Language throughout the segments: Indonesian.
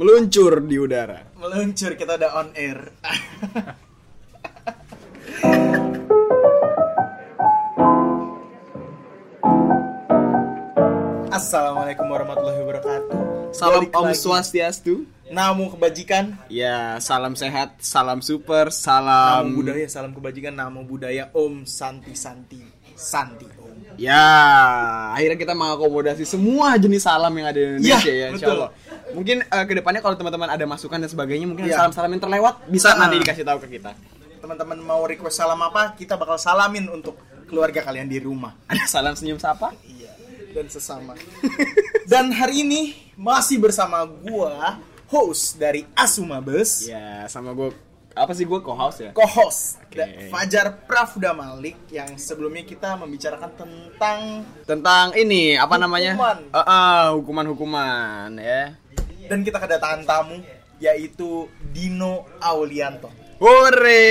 Meluncur di udara. Meluncur kita udah on air. Assalamualaikum warahmatullahi wabarakatuh. Salam Balik Om lagi. Swastiastu. Namo kebajikan, Ya, salam sehat, salam super, namo salam budaya, salam kebajikan, namo budaya Om Santi Santi Santi Om. Ya, akhirnya kita mengakomodasi semua jenis salam yang ada di Indonesia Ya, ya, insya betul. Allah. Mungkin eh, ke depannya kalau teman-teman ada masukan dan sebagainya, mungkin Ya. salam-salam yang terlewat bisa Ah. nanti dikasih tahu ke kita. Teman-teman mau request salam apa? Kita bakal salamin untuk keluarga kalian di rumah. Ada salam senyum sapa? Iya, dan sesama. dan hari ini masih bersama gua, host dari Asumabes, Ya, sama gue apa sih gue co-host ya? co-host da- Fajar Prafda Malik yang sebelumnya kita membicarakan tentang Tentang ini apa namanya? Hukuman. Eh, eh, hukuman-hukuman ya. Dan kita kedatangan tamu yaitu Dino Aulianto. Hore.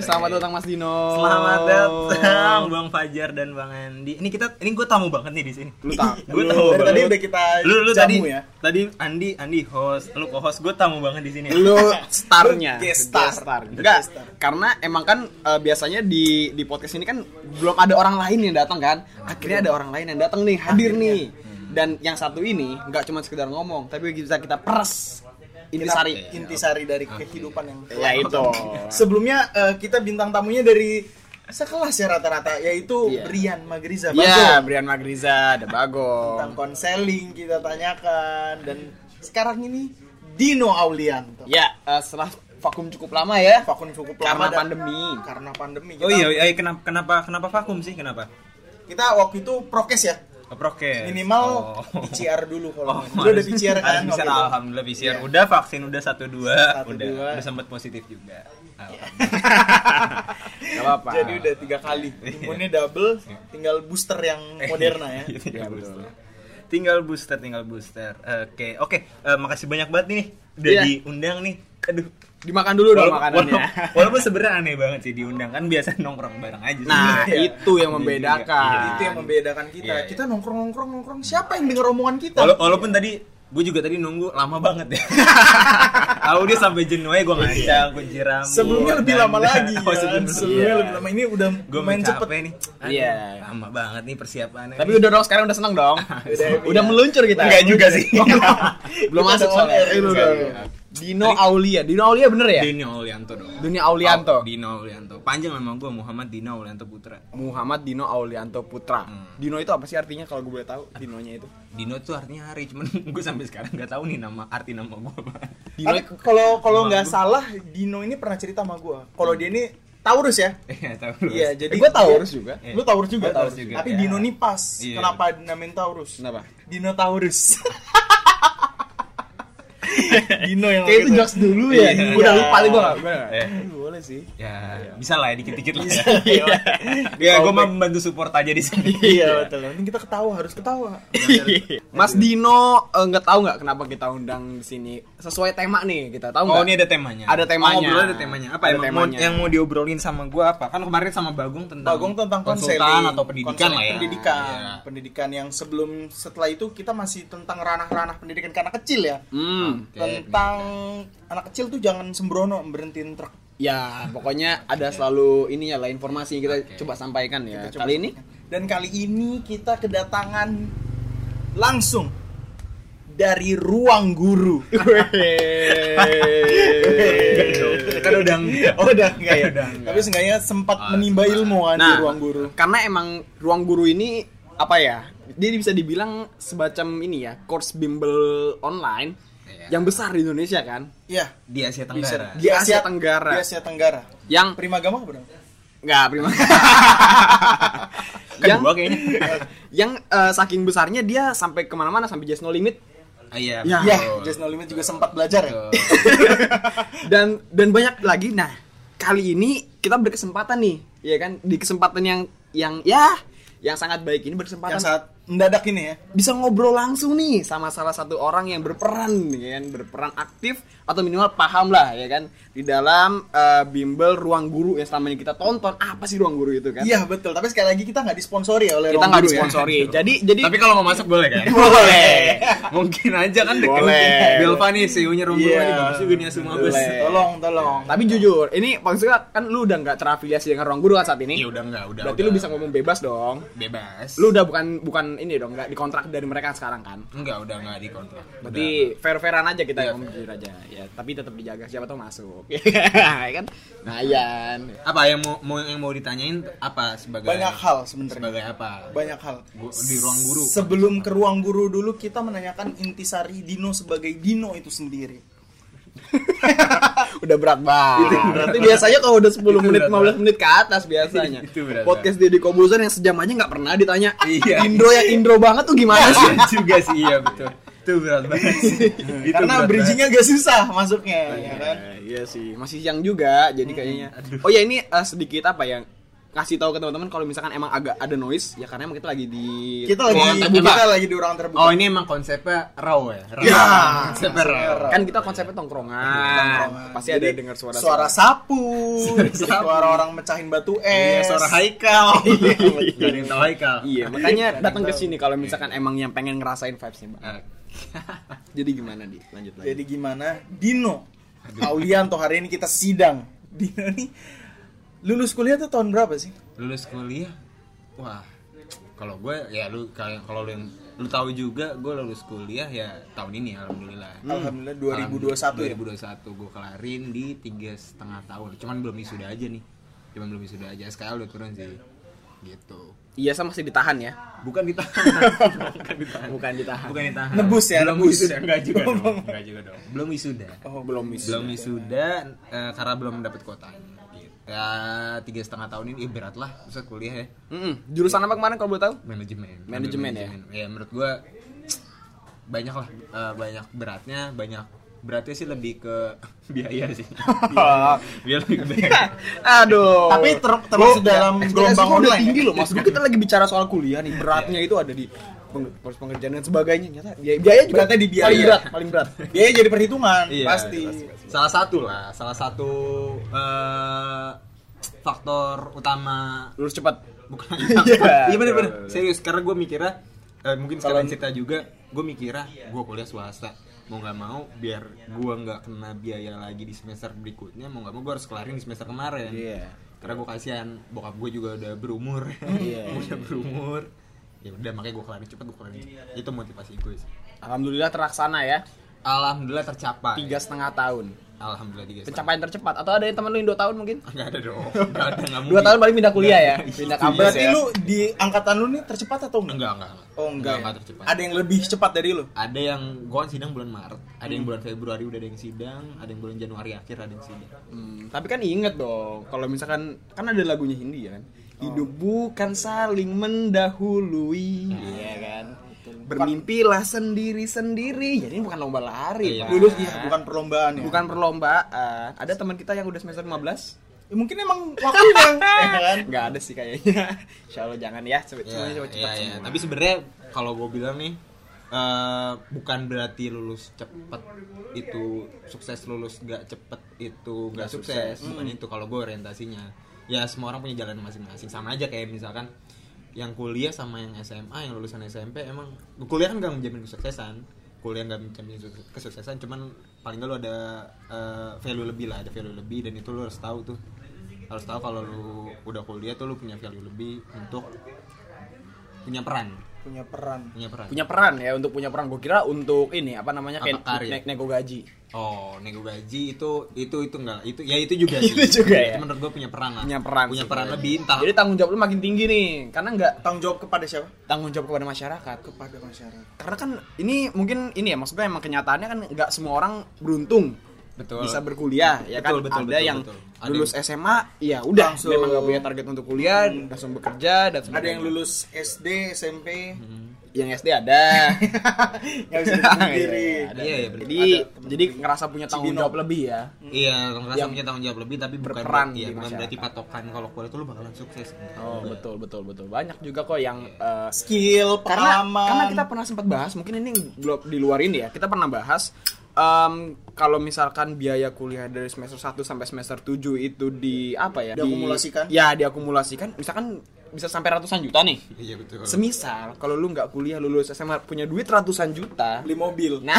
Selamat datang Mas Dino. Selamat datang Bang Fajar dan Bang Andi. Ini kita ini gue tamu banget nih di sini. Lu tahu. Gue tamu banget. tadi udah kita lu lu jamu tadi ya. tadi Andi Andi host, lu co-host. Gue tamu banget di sini. Lu starnya. Guest star. Enggak, Guest star. karena emang kan eh, biasanya di di podcast ini kan belum ada orang lain yang datang kan. Akhirnya ada orang lain yang datang nih, hadir nih. Dan yang satu ini nggak cuma sekedar ngomong, tapi bisa kita peres intisari. Kita- intisari dari kehidupan yang Ya itu. Sebelumnya eh, kita bintang tamunya dari sekelas ya rata-rata yaitu Iya. Brian Magriza Iya, Bagong. Brian Magriza, ada Bagong. tentang konseling kita tanyakan dan sekarang ini Dino Aulianto. Ya, eh, setelah vakum cukup lama ya. Vakum cukup Karena lama dan- pandemi. Karena pandemi. Oh Kita- iya, iya kenapa kenapa kenapa vakum sih? Kenapa? Kita waktu itu prokes ya. Prokes. Minimal Oh. PCR dulu kalau. Oh, Lu udah PCR kan? PCR, alhamdulillah PCR. Iya. Udah vaksin udah satu dua, Satu, udah dua. udah sempat positif juga. Gak apa-apa. Jadi udah tiga kali. Imunnya double, tinggal booster yang Moderna ya. Iya, tinggal Iya, betul. booster. Tinggal booster, tinggal booster. Oke, oke. Eh, makasih banyak banget nih udah Iya. diundang nih. Aduh. Dimakan dulu dong makanannya. walaupun, walaupun sebenarnya aneh banget sih diundang kan biasa nongkrong bareng aja sih. Nah, Iya. itu yang membedakan. Iya, Itu yang membedakan kita. Iya, iya. Kita nongkrong nongkrong nongkrong. Siapa yang denger omongan kita? Wala- walaupun tadi gue juga tadi nunggu lama banget ya. Tahu dia sampai jenuh gue ngajak, kunci rambut. sebelumnya lebih dan- lama lagi. Oh, kan? sebelumnya, sebelumnya iya. lebih lama. Ini udah Gue main cepet. nih. Iya. Lama banget nih persiapannya. Tapi udah dong sekarang udah seneng dong. Udah, udah iya. meluncur kita. Enggak juga sih. Belum masuk soalnya. Eh. Dino Aulia. Dino Aulia bener ya? Dino Aulianto dong. Dunia Aulianto. Oh, Dino Aulianto. Panjang nama gue Muhammad Dino Aulianto Putra. Muhammad Dino Aulianto Putra. Hmm. Dino itu apa sih artinya kalau gue boleh tahu? Dinonya itu. Dino tuh artinya hari, cuman gue sampai sekarang nggak tahu nih nama arti nama gue apa. Dino kalau kalau nggak salah Dino ini pernah cerita sama gua. Kalau dia ini Taurus ya. Iya tahu. Iya, jadi Eh, gua Taurus juga. Lu Taurus juga. Taurus juga, Tapi ya. Dino ini pas. Iya. Kenapa dinamain Taurus? Kenapa? Dino Taurus. Dino yang Kayak itu jokes dulu ya. Iya. Udah lupa nih gue gak. Eh. boleh sih. Ya, bisa lah ya dikit-dikit lah. Bisa, ya. iya. Ya, gue mau membantu support aja di sini. Iya betul. Ini kita ketawa harus ketawa. Mas Dino eh, nggak tahu nggak kenapa kita undang di sini sesuai tema nih kita tahu Oh, nggak? ini ada temanya. Ada temanya. Oh, ada temanya. Apa Ada emang temanya. Mau, yang mau diobrolin sama gue apa? Kan kemarin sama Bagong tentang Bagong tentang konsultan konseling atau pendidikan lah ya. Pendidikan, Iya. pendidikan yang sebelum setelah itu kita masih tentang ranah-ranah pendidikan ke anak kecil ya. Hmm. Oke. Tentang anak kecil tuh jangan sembrono berhentiin truk. Ya, pokoknya ada selalu ini ya lah informasi yang kita Oke. coba sampaikan ya. Kita coba Kali ini Dan kali ini kita kedatangan langsung dari ruang guru. Kan udah. Oh udah enggak ya. Udah enggak. Tapi seenggaknya sempat Ah, menimba ilmu kan di Nah, ruang guru. karena emang ruang guru ini apa ya? Dia bisa dibilang semacam ini ya, course bimbel online Iya. yang besar di Indonesia kan. Iya. Di Asia. Tenggara. Di Asia Tenggara. Di Asia Tenggara. Yang Primagama apa dong? enggak prima. yang Kedua kayaknya. yang eh, saking besarnya dia sampai ke mana-mana sampai just no limit Ah, Iya. Ya. Ya, betul. Just No Limit juga sempat belajar ya. Dan dan banyak lagi. Nah, kali ini kita berkesempatan nih, ya kan? Di kesempatan yang yang ya yang sangat baik ini berkesempatan Yang saat mendadak ini ya. bisa ngobrol langsung nih sama salah satu orang yang berperan ya kan berperan aktif atau minimal paham lah ya kan di dalam eh, bimbel ruang guru yang selama ini kita tonton apa sih ruang guru itu kan Iya betul, tapi sekali lagi kita nggak disponsori ya oleh kita Ruang nggak Guru ya. disponsori jadi jadi Tapi kalau mau masuk boleh kan? boleh Mungkin aja kan deket Boleh. Belva nih CEO-nya Rombongan Iya. ini bagus juga nih Asuma Bus. Boleh. Tolong, tolong. tapi jujur ini maksudnya kan lu udah nggak terafiliasi dengan ruang guru kan saat ini Iya udah enggak, udah. berarti udah. lu bisa ngomong bebas dong bebas. lu udah bukan bukan ini dong nggak dikontrak dari mereka sekarang kan enggak, udah enggak di kontrak. Berarti fair-fairan aja kita ngomong jujur aja ya, tapi tetap dijaga siapa tahu masuk. ya kan? Nah, Yan. Apa yang mau, mau yang mau ditanyain apa sebagai Banyak hal sebenarnya. sebagai apa? Banyak hal. Di ruang guru. Sebelum ke ruang guru dulu kita menanyakan intisari Dino sebagai Dino itu sendiri. udah berat banget. Berarti biasanya kalau udah 10 Itu menit, berat 15 menit ke atas biasanya. Itu berat Podcast Deddy Kobuzer yang sejam aja nggak pernah ditanya. Iya. Indro yang Indro banget tuh gimana sih? Iya juga sih, iya betul. Itu berat banget sih. Itu Karena bridgingnya gak susah masuknya, ya kan? Eh, iya sih, masih siang juga jadi kayaknya. Oh ya ini eh, sedikit apa ya? Kasih tahu ke teman-teman kalau misalkan emang agak ada noise ya karena emang kita lagi di Kita lagi ruangan terbuka. kita lagi di ruang terbuka. Oh, ini emang konsepnya raw ya? Raw. Ya. Konsepnya raw. kan kita konsepnya tongkrongan. Tongkrongan. Pasti Jadi, ada dengar suara suara sapu, suara orang mecahin batu Iya, es, suara Haikal. Gak ada yang tahu Haikal. Iya, makanya datang ke sini kalau misalkan emang yang pengen ngerasain vibes-nya, Jadi gimana, Di? Lanjut lagi. Jadi gimana? Dino, Aulianto hari ini kita sidang. Dino nih lulus kuliah tuh tahun berapa sih? lulus kuliah? Wah kalau gue ya lu kalau lu yang lu tahu juga gue lulus kuliah ya tahun ini alhamdulillah. Alhamdulillah 2021 ya. 2021 gue kelarin di tiga setengah tahun. Cuman belum wisuda aja nih. Cuman belum wisuda aja SKL udah turun sih. Gitu. Iya, sama masih ditahan ya. bukan ditahan. Bukan ditahan. Bukan ditahan. bukan ditahan. Nebus ya, belum nebus. wisuda enggak juga dong. Enggak juga dong. Belum wisuda. Oh, Belum bisa. belum wisuda eh, karena belum dapat kuota ya tiga setengah tahun ini ih, berat lah bisa kuliah ya Mm-mm. Jurusan apa kemarin kalau boleh tahu? manajemen Manajemen ya? ya menurut gua banyak lah eh, banyak beratnya banyak beratnya sih lebih ke biaya sih biar lebih ke biaya Aduh. Tapi ter- termasuk dalam gelombang udah online. tinggi loh. Maksud gua kita lagi bicara soal kuliah nih. Beratnya itu ada di proses pengerjaan dan sebagainya. Nyata biaya, biaya juga Beratnya di biaya. paling berat, paling berat. Biaya jadi perhitungan, Iya, pasti. salah satu lah salah satu eh, faktor utama Lulus cepat. bukan Iya. iya bener bener serius karena gue mikirnya eh, mungkin sekalian cerita juga gue mikirnya gue kuliah swasta mau nggak mau biar gue nggak kena biaya lagi di semester berikutnya mau nggak mau gue harus kelarin di semester kemarin Iya. karena gue kasihan bokap gue juga udah berumur Iya. udah berumur ya udah makanya gue kelarin cepet gue kelarin itu motivasi gue sih Alhamdulillah terlaksana ya. alhamdulillah tercapai Tiga setengah tahun. alhamdulillah tiga. Pencapaian tercepat. Atau ada yang teman lu yang dua tahun mungkin? nggak ada dong nggak ada nggak Dua tahun paling pindah kuliah ya. Pindah kampus Berarti ya. lu di angkatan lu nih tercepat atau enggak? enggak enggak enggak. Oh enggak. enggak tercepat Ada yang lebih cepat dari lu? ada yang gua kan sidang bulan Maret, ada yang bulan Februari udah ada yang sidang, ada yang bulan Januari akhir ada yang sidang. Hmm, tapi kan inget dong, kalau misalkan kan ada lagunya Hindi ya kan. Hidup bukan saling mendahului, iya kan. Bermimpilah sendiri-sendiri. Jadi ini bukan lomba lari, Iya. Lulus iya, bukan perlombaan ya. Bukan perlombaan. Ada teman kita yang udah semester 15 Ya, mungkin emang waktunya, ya kan? Nggak ada sih kayaknya. Insya Allah jangan ya. Coba coba coba iya, cepat iya. semua. Tapi sebenarnya kalau gua bilang nih eh, bukan berarti lulus cepet itu sukses lulus gak cepet itu gak sukses, bukan itu kalau gue orientasinya ya semua orang punya jalan masing-masing. Sama aja kayak misalkan yang kuliah sama yang SMA yang lulusan SMP emang kuliah kan gak menjamin kesuksesan. Kuliah gak menjamin sukses- kesuksesan cuman paling gak lu ada eh, value lebih lah ada value lebih dan itu lu harus tahu tuh. Harus tahu kalau lu udah kuliah tuh lu punya value lebih untuk punya peran Punya peran. punya peran punya peran ya untuk punya peran. Gue kira untuk ini apa namanya kayak ne- nego gaji. oh nego gaji itu itu itu enggak itu ya itu juga sih Itu juga ya? Itu menurut gue punya peran lah Punya peran. punya peran lebih entah Jadi tanggung jawab lu makin tinggi nih, karena nggak Tanggung jawab kepada siapa? tanggung jawab kepada masyarakat. Kepada masyarakat. Karena kan ini mungkin ini ya maksudnya emang kenyataannya kan nggak semua orang beruntung Betul. bisa berkuliah ya Betul, kan betul, ada betul, yang betul. Ada lulus SMA ya udah Langsung. memang nggak punya target untuk kuliah langsung bekerja dan Ada sebagainya. yang lulus SD, SMP, yang SD ada Nggak bisa ada. Iya, iya, bener. jadi jadi ngerasa punya tanggung Cibino. jawab lebih ya Iya, kalau ngerasa Yang punya tanggung jawab lebih tapi bukan berperan iya, di bukan berarti patokan kalau kuliah itu lu bakalan sukses. oh betul betul betul banyak juga kok yang eh, Skill, karena pengalaman. karena kita pernah sempat bahas mungkin ini belum di luar ini ya kita pernah bahas em, kalau misalkan biaya kuliah dari semester 1 sampai semester 7 itu di apa ya di- Diakumulasikan? ya diakumulasikan misalkan bisa sampai ratusan juta nih Iya betul. semisal kalau lu nggak kuliah lulus SMA punya duit ratusan juta beli mobil. nah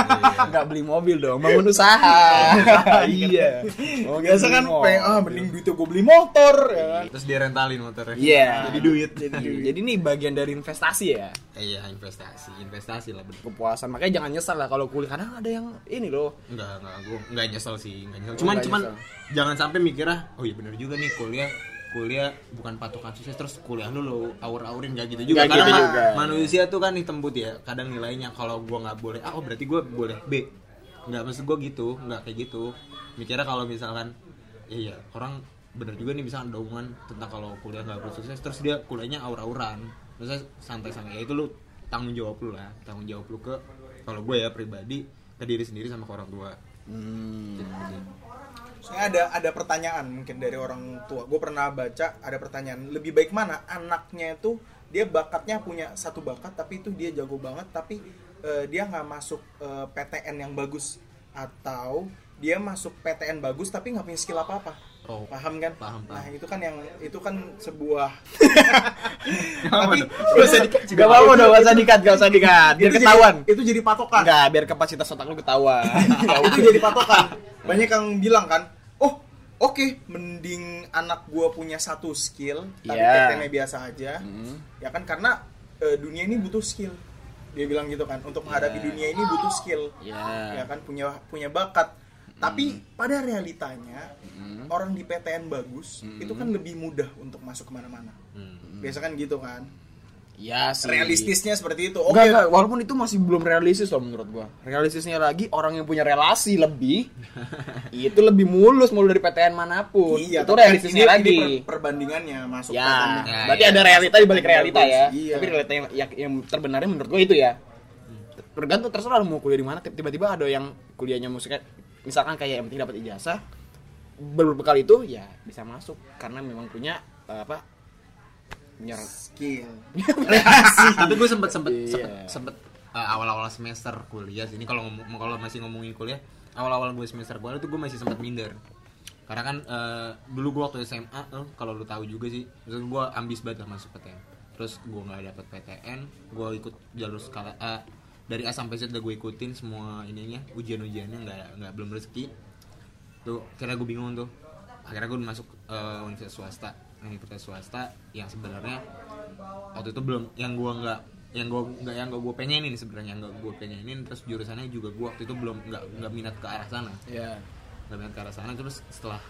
nggak beli mobil dong bangun usaha iya Mau Biasa kan pengen ah mending duitnya gue beli motor ya kan. Terus dia rentalin motornya. Iya. Jadi duit. Jadi, jadi ini bagian dari investasi ya. Eh, Iya, investasi, investasi lah bener. Kepuasan. Makanya jangan nyesal lah kalau kuliah kadang ada yang ini loh. Enggak, enggak, gue enggak nyesel sih, enggak nyesel. Oh, Cuman cuman nyesel. jangan sampai mikirnya, oh iya bener juga nih kuliah kuliah bukan patokan sukses terus kuliah dulu aur-aurin gak gitu juga. Nggak karena gitu ma- juga. manusia tuh kan hitam putih ya kadang nilainya. Kalau gua nggak boleh A oh berarti gua boleh B. Nggak maksud gua gitu nggak kayak gitu. Mikirnya kalau misalkan ya iya orang bener juga nih misalkan ada omongan tentang kalau kuliah nggak sukses terus dia kuliahnya aur-auran. Terus santai-santai ya itu lu tanggung jawab lu lah. Tanggung jawab lu ke kalau gue ya pribadi ke diri sendiri sama ke orang tua. Hmm. Gitu. sih. Saya ada ada pertanyaan mungkin dari orang tua. Gue pernah baca ada pertanyaan lebih baik mana anaknya itu dia bakatnya punya satu bakat tapi itu dia jago banget tapi eh, dia nggak masuk eh, PTN yang bagus atau dia masuk PTN bagus tapi nggak punya skill apa apa. Oh. Paham kan? Paham, paham. Nah itu kan yang itu kan sebuah. Tapi tuh? Gak usah di- Gak apa-apa dong, gak usah dikat, gak usah dikat. Biar itu jadi- ketahuan. itu jadi patokan. Enggak, biar kapasitas otak lu ketahuan. Nah, itu jadi patokan. Banyak yang bilang kan, oh oke, mending anak gua punya satu skill, tapi Iya. PTN-nya biasa aja. Hmm. Ya kan karena eh, dunia ini butuh skill. Dia bilang gitu kan, untuk menghadapi Iya. dunia ini butuh skill. Ya. Ya kan punya punya bakat. Tapi pada realitanya Hmm. orang di PTN bagus itu kan lebih mudah untuk masuk ke mana-mana. Hmm. Biasa kan gitu kan. Ya sih. Realistisnya seperti itu. Oke. Enggak, enggak, walaupun itu masih belum realistis loh menurut gua. Realistisnya lagi orang yang punya relasi lebih itu lebih mulus mau dari PTN mana pun. Iya, itu realistisnya ini- lagi. ini per- perbandingannya masuk ya, PTN. Ya, berarti ya. ada realita di balik realita ya. Iya. Tapi realita yang, yang, yang terbenarnya menurut gua itu ya. Tergantung terserah lu mau kuliah di mana. Tiba-tiba ada yang kuliahnya musiknya misalkan kayak yang penting dapat ijazah berbekal itu ya bisa masuk karena memang punya eh, apa punya skill. tapi gue sempet sempet Iya. sempet, sempet, uh, awal-awal semester kuliah sih ini kalau ngomong kalau masih ngomongin kuliah awal-awal gue semester kuliah tuh gue masih sempet minder karena kan uh, dulu gue waktu SMA eh, kalau lu tahu juga sih maksud gue ambis banget lah masuk PTN terus gue nggak dapet PTN gue ikut jalur skala A dari A sampai Z udah gue ikutin semua ininya ujian-ujiannya nggak nggak belum rezeki. Tuh kira gue bingung tuh. Akhirnya gue masuk eh, universitas swasta. Universitas swasta yang sebenarnya waktu itu belum yang gue nggak yang gue nggak yang gue pengenin sebenarnya yang nggak gue pengenin. Terus jurusannya juga gue waktu itu belum nggak nggak minat ke arah sana. Ya nggak minat ke arah sana. Terus setelah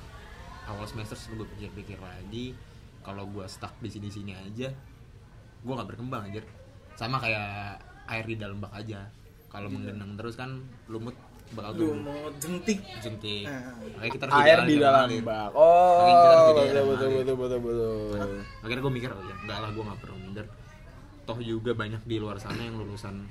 awal semester gue pikir-pikir lagi kalau gue stuck di sini sini aja gue nggak berkembang aja sama kayak air di dalam bak aja. Kalau menggenang terus kan lumut bakal Lu tuh mau jentik. jentik. Nah. makanya kita harus air di air dalam mengalir. bak. Makanya kita harus oh betul air betul betul betul betul akhirnya gue mikir oh ya enggak lah gue nggak perlu minder. Toh juga banyak di luar sana yang lulusan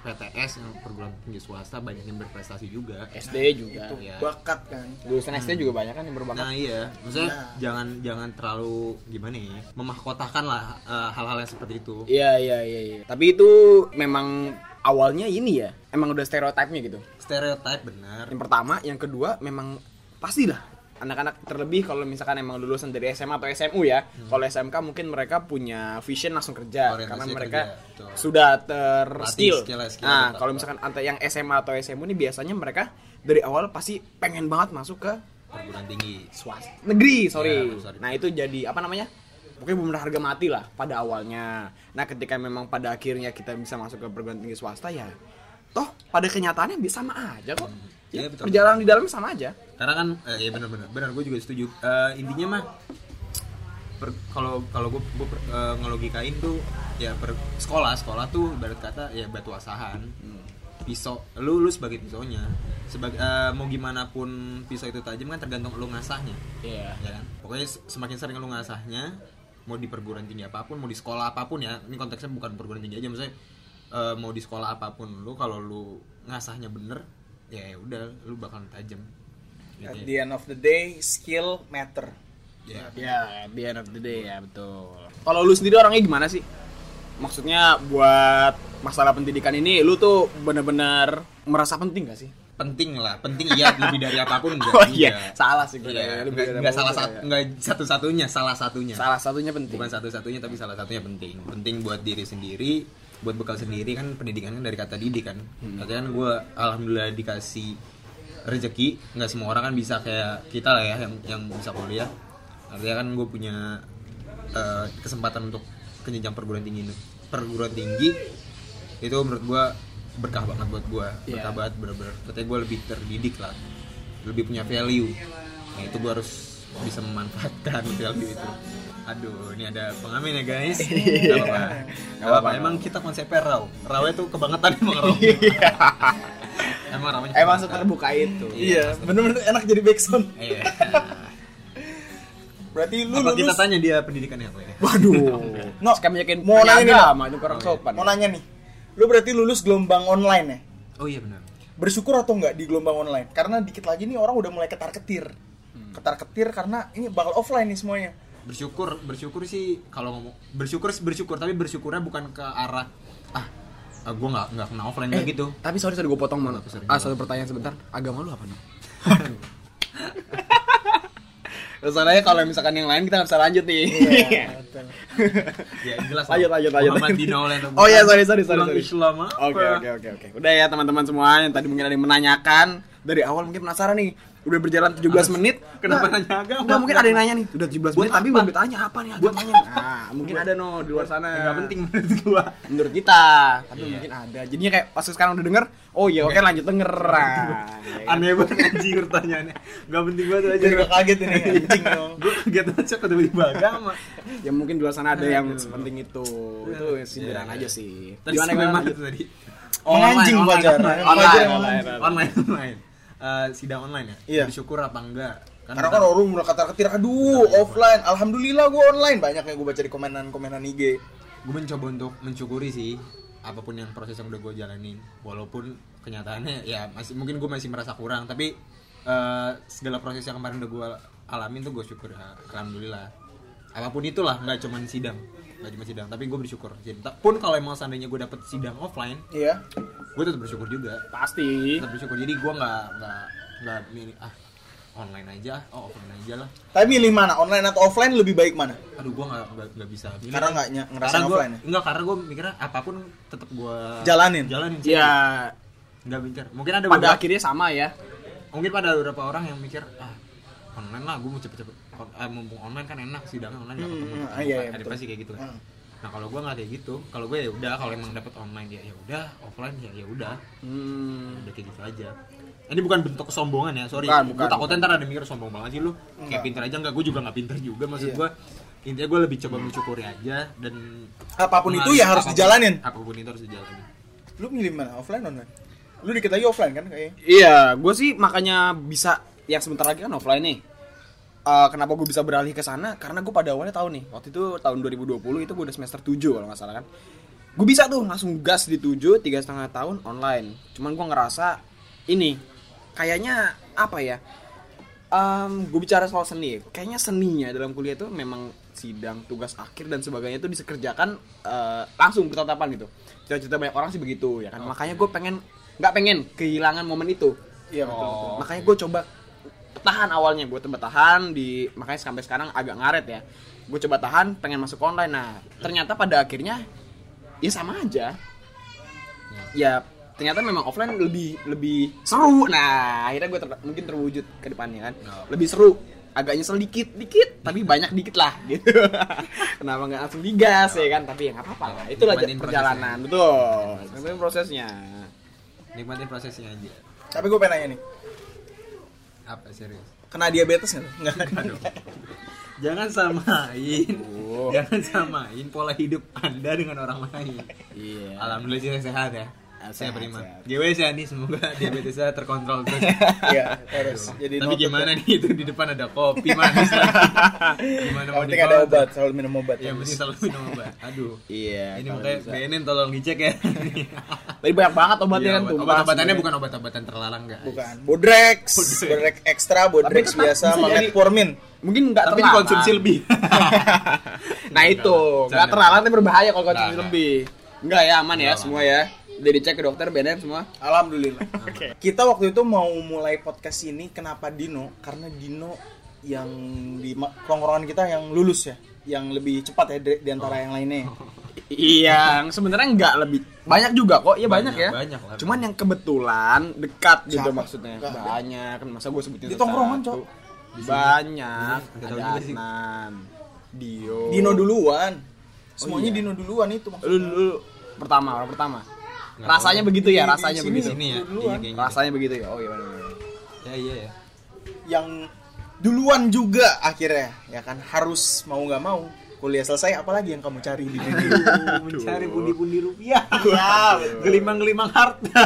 PTS yang perguruan tinggi swasta banyak yang berprestasi juga SD juga Itu Iya. bakat kan. lulusan SD juga banyak kan yang berbakat Nah iya, maksudnya Nah. jangan jangan terlalu gimana ya, memahkotakan lah eh, hal-hal yang seperti itu. Iya iya iya. iya. Tapi itu memang awalnya ini ya, emang udah stereotipnya gitu. Stereotip benar. Yang pertama, yang kedua memang pastilah anak-anak terlebih kalau misalkan emang lulusan dari SMA atau SMU ya. Kalau SMK mungkin mereka punya vision langsung kerja Orientasi karena kerja, mereka betul. sudah terskill. skill Nah, kalau misalkan antara yang SMA atau SMU ini biasanya mereka dari awal pasti pengen banget masuk ke Perguruan tinggi. swasta negeri sorry. Ya, sorry. nah itu jadi apa namanya pokoknya benar harga mati lah pada awalnya nah ketika memang pada akhirnya kita bisa masuk ke perguruan tinggi swasta ya toh pada kenyataannya bisa sama aja kok Iya, Ya, betul. perjalanan di dalamnya sama aja. Karena kan, eh, iya benar-benar, benar gue juga setuju. Eh, intinya mah, kalau kalau gue gue per- eh, ngelogikain tuh ya per sekolah sekolah tuh ibarat kata ya batu asahan pisau lu lu sebagai pisaunya sebagai eh, mau gimana pun pisau itu tajam kan tergantung lu ngasahnya. Iya. Ya kan? Pokoknya se- semakin sering lu ngasahnya mau di perguruan tinggi apa pun mau di sekolah apa pun ya ini konteksnya bukan perguruan tinggi aja maksudnya eh, mau di sekolah apa pun lu kalau lu ngasahnya bener ya udah lu bakal tajam At gitu the end of the day, skill matter. ya. Ya, at the end of the day ya betul. Kalau lu sendiri orangnya gimana sih? Maksudnya buat masalah pendidikan ini lu tuh bener-bener merasa penting gak sih? penting lah penting iya lebih dari apa pun enggak Oh iya, Iya. salah sih gue. Iya, Lebih enggak, dari enggak apa pun salah ya. satu enggak satu-satunya salah satunya Salah satunya penting. bukan satu-satunya tapi salah satunya penting penting buat diri sendiri buat bekal sendiri kan pendidikannya dari kata didik kan. Hmm. katanya kan gue alhamdulillah dikasih rezeki. Nggak semua orang kan bisa kayak kita lah ya yang yang bisa kuliah. Artinya kan gue punya eh, kesempatan untuk ke jenjang perguruan tinggi perguruan tinggi itu menurut gue berkah banget buat gue Iya. berkah banget bener-bener. Katanya gue lebih terdidik lah. Lebih punya value. Nah itu gue harus bisa memanfaatkan value itu aduh ini ada pengamen ya guys Gak apa-apa Gak apa-apa emang kita konsepnya raw raw itu kebangetan emang raw emang rawnya Emang seterbuka itu. Iya, bener-bener enak jadi backsound. iya Berarti lu apa kita lulus tanya dia pendidikannya apa ya Waduh. No, mau nanya nih, agama itu kurang sopan. mau nanya nih. Lu berarti lulus gelombang online ya? oh iya benar Bersyukur atau enggak di gelombang online? Karena dikit lagi nih orang udah mulai ketar-ketir. Hmm. Ketar-ketir karena ini bakal offline nih semuanya. Bersyukur bersyukur sih kalau ngomong bersyukur bersyukur tapi bersyukurnya bukan ke arah ah, ah gue nggak nggak kena offline kayak gitu Tapi sorry sorry gue potong mana. Ah satu pertanyaan sebentar. Agama lu apa nih? Soalnya kalau misalkan yang lain kita nggak bisa lanjut nih. Iya, ya jelas Lanjut, lanjut, lanjut. Muhammad Dina oleh Oh iya, sorry, sorry, sorry, sorry. Islam? Oke oke oke oke. Udah ya teman-teman semua yang tadi mungkin ada yang menanyakan dari awal mungkin penasaran nih. Udah berjalan 17 menit. Kenapa Nggak, nanya agama? Enggak, mungkin ada yang nanya nih. Udah 17 Buat menit tapi apa? belum ditanya apa nih agamanya. Nah, mungkin ada no di luar sana. Enggak penting menurut gua. menurut kita. Tapi Iya. mungkin ada. Jadinya kayak pas sekarang udah denger, oh iya oke lanjut denger. Nah, ya kan? Aneh banget anjing pertanyaannya. Enggak penting banget aja. Gua kaget ini anjing dong. Gue kaget sih tiba-tiba agama. ya mungkin di luar sana ada yang sepenting itu. Itu sindiran Iya, aja iya. sih. Tadi Gimana gimana? tadi? Fajar. Online, Fajar online, online. Online, online. Eh, sidang online ya? Iya. Bersyukur apa enggak? Karena kan orang mulai ketar-ketir, aduh offline. Alhamdulillah gua online. Banyak yang gua baca di komenan-komenan IG. gue mencoba untuk mensyukuri sih apa pun yang proses yang udah gue jalanin walaupun kenyataannya ya masih mungkin gue masih merasa kurang tapi eh, segala proses yang kemarin udah gue alamin tuh gue syukur ya, alhamdulillah apa pun itulah nggak cuma sidang nggak cuma sidang tapi gue bersyukur jadi ta- pun kalau emang seandainya gue dapet sidang offline Iya. gue tetap bersyukur juga Pasti. tetap bersyukur jadi gue nggak nggak nggak milih ah online aja oh offline aja lah Tapi milih mana? Online atau offline lebih baik mana? aduh gue nggak nggak bisa milih. Karena nggak ngerasain Karena gua- offline ya? enggak karena gue mikirnya apa pun tetap gue Jalanin. jalanin sih Ya nggak mikir mungkin ada pada beberapa akhirnya sama ya. mungkin pada beberapa orang yang mikir ah online lah gue mau cepet-cepet eh, mumpung online kan enak sidangnya online nggak Hmm, ketemu hmm, iya, iya, ada betul. pasti kayak gitu kan Hmm. nah kalau gue nggak kayak gitu kalau gue ya udah kalau emang dapat online ya ya udah offline ya ya udah Hmm. udah kayak gitu aja ini bukan bentuk kesombongan ya sorry Bukan, bukan, gue takutnya ntar ada mikir sombong banget sih lu kayak Enggak. pinter aja enggak gue juga nggak pinter juga maksud Iya. gue intinya gue lebih coba mensyukuri aja dan Apa pun itu ya harus apapun- dijalanin. apa pun itu harus dijalanin Lu milih mana? Offline online? Lu dikit lagi offline kan kayaknya. Iya, gue sih makanya bisa yang sebentar lagi kan offline nih. Eh, kenapa gue bisa beralih ke sana? Karena gue pada awalnya tahu nih, waktu itu tahun 2020 itu gue udah semester 7 kalau nggak salah kan. Gue bisa tuh langsung gas di 7 tiga setengah tahun online. Cuman gue ngerasa ini kayaknya apa ya? gue bicara soal seni, kayaknya seninya dalam kuliah itu memang sidang, tugas akhir dan sebagainya itu disekerjakan eh, langsung bertatapan gitu. Cita-cita banyak orang sih begitu ya kan. Makanya gue pengen nggak pengen kehilangan momen itu. Iya betul. Oh. betul. Makanya gue coba tahan awalnya gue coba tahan di makanya sampai sekarang agak ngaret ya. Gue coba tahan pengen masuk online. Nah ternyata pada akhirnya ya sama aja. Ya ternyata memang offline lebih lebih seru. Nah akhirnya gue mungkin terwujud ke depannya kan. Oh. Lebih seru. Agak nyesel dikit, dikit, tapi banyak dikit lah gitu. Kenapa nggak langsung digas ya kan? Tapi ya nggak apa-apa lah. Itulah Nikmatin perjalanan, betul. Nikmatin prosesnya. nikmatin prosesnya aja Tapi gue pengen nanya nih. Apa serius Kena diabetes nggak? Nggak. Aduh. Jangan samain. Oh. Jangan samain pola hidup Anda dengan orang lain. Iya. Alhamdulillah saya sehat ya. Saya Sehat, prima. sehat. GWS ya nih semoga diabetesnya terkontrol terus. Iya, terus. Jadi Tapi gimana nih itu di depan ada kopi manis lagi. Gimana mau penting ada obat, selalu minum obat. Ya mesti selalu minum obat. Aduh. Iya. Ini makanya. BNN tolong dicek ya. Tapi banyak banget obatnya Iya, kan obat- tuh. Obat-obatannya bukan obat-obatan terlarang guys. Bukan. Bodrex, Bodrex. Ekstra, Bodrex biasa, metformin. Mungkin nggak Tapi terlarang. dikonsumsi lebih. Nah itu nggak terlarang tapi berbahaya kalau konsumsi Nah, nah. lebih. Enggak ya aman ya Nggak semua ya. Udah dicek ke dokter BNN semua. Alhamdulillah. Kita waktu itu mau mulai podcast ini kenapa Dino? Karena Dino yang di tongkrongan kita yang lulus ya, yang lebih cepat ya di, di antara yang lainnya. Iya, yang sebenarnya nggak lebih banyak juga kok. Iya banyak, Banyak, ya. banyak lah. Cuman yang kebetulan dekat gitu Siapa? maksudnya. Nggak. Banyak kan masa gue sebutin Di tongkrongan, Cok. Banyak. Ada. Adnan, Dio. Dino duluan. Semuanya iya. Dino duluan itu Lu, maksudnya. lu, lu pertama, orang pertama. Nggak rasanya tahu. begitu ya, rasanya sini begitu. Sini ya. Iya. Rasanya begitu ya. Oh iya. Ya iya ya. Yang duluan juga akhirnya ya kan harus mau nggak mau kuliah selesai apalagi yang kamu cari di dunia Mencari pundi-pundi rupiah. Gelimang-gelimang harta.